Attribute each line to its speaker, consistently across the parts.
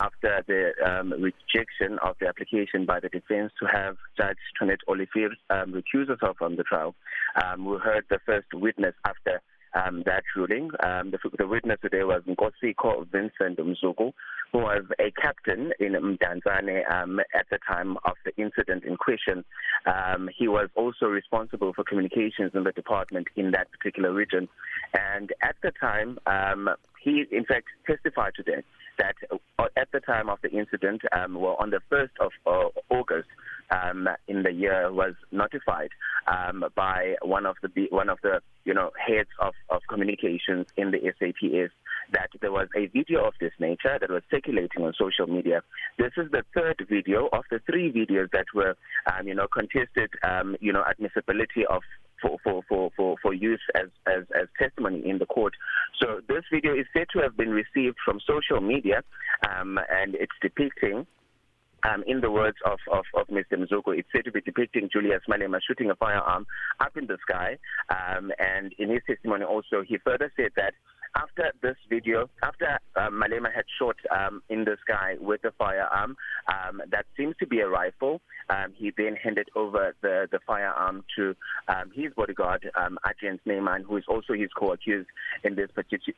Speaker 1: after the um, rejection of the application by the defense to have Judge Tonet Olivier um, recuse herself from the trial. Um, we heard the first witness after um, that ruling. Um, the, the witness today was Nkosiko Vincent Mzugu, who was a captain in Mdanzane um, at the time of the incident in question. Um, he was also responsible for communications in the department in that particular region. And at the time, um, he in fact testified today that uh, at the time of the incident, um, well, on the 1st of uh, August, um, in the year was notified um, by one of the one of the you know heads of, of communications in the SAPS that there was a video of this nature that was circulating on social media. This is the third video of the three videos that were um, you know contested um, you know admissibility of for, for, for, for, for use as, as, as testimony in the court. So this video is said to have been received from social media um, and it's depicting um, in the words of, of, of Mr. Mzuko, it's said to be depicting Julius Malema shooting a firearm up in the sky. Um, and in his testimony also, he further said that after this video, after um, Malema had shot um, in the sky with a firearm um, that seems to be a rifle, um, he then handed over the, the firearm to um, his bodyguard, um, Agent Neyman, who is also his co-accused in this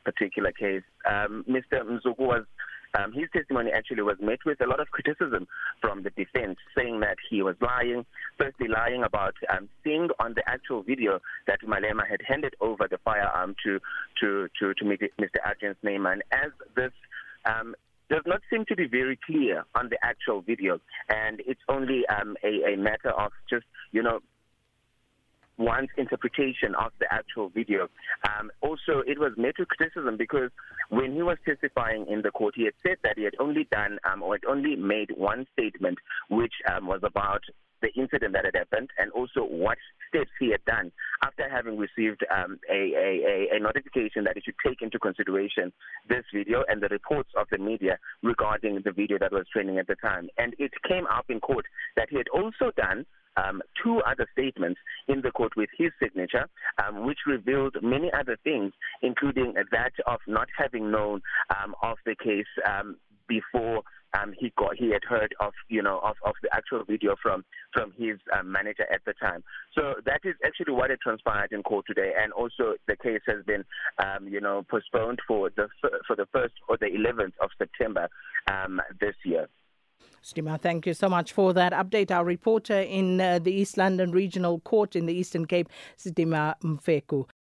Speaker 1: particular case. Um, Mr. Mzuku was um, his testimony actually was met with a lot of criticism from the defense, saying that he was lying, firstly lying about um, seeing on the actual video that Malema had handed over the firearm to to to, to Mr. Agent Neyman, as this um, does not seem to be very clear on the actual video, and it's only um, a, a matter of just you know one's interpretation of the actual video. Um, also, it was met with criticism because when he was testifying in the court, he had said that he had only done um, or had only made one statement, which um, was about the incident that had happened and also what steps he had done after having received um, a, a, a notification that he should take into consideration this video and the reports of the media regarding the video that was trending at the time. And it came up in court that he had also done um, two other statements in the court with his signature, um, which revealed many other things, including that of not having known um, of the case um, before um, he got he had heard of you know of, of the actual video from from his um, manager at the time. So that is actually what had transpired in court today, and also the case has been um, you know postponed for the for the first or the 11th of September um, this year.
Speaker 2: Stima, thank you so much for that update. Our reporter in uh, the East London Regional Court in the Eastern Cape, Stima Mfeku.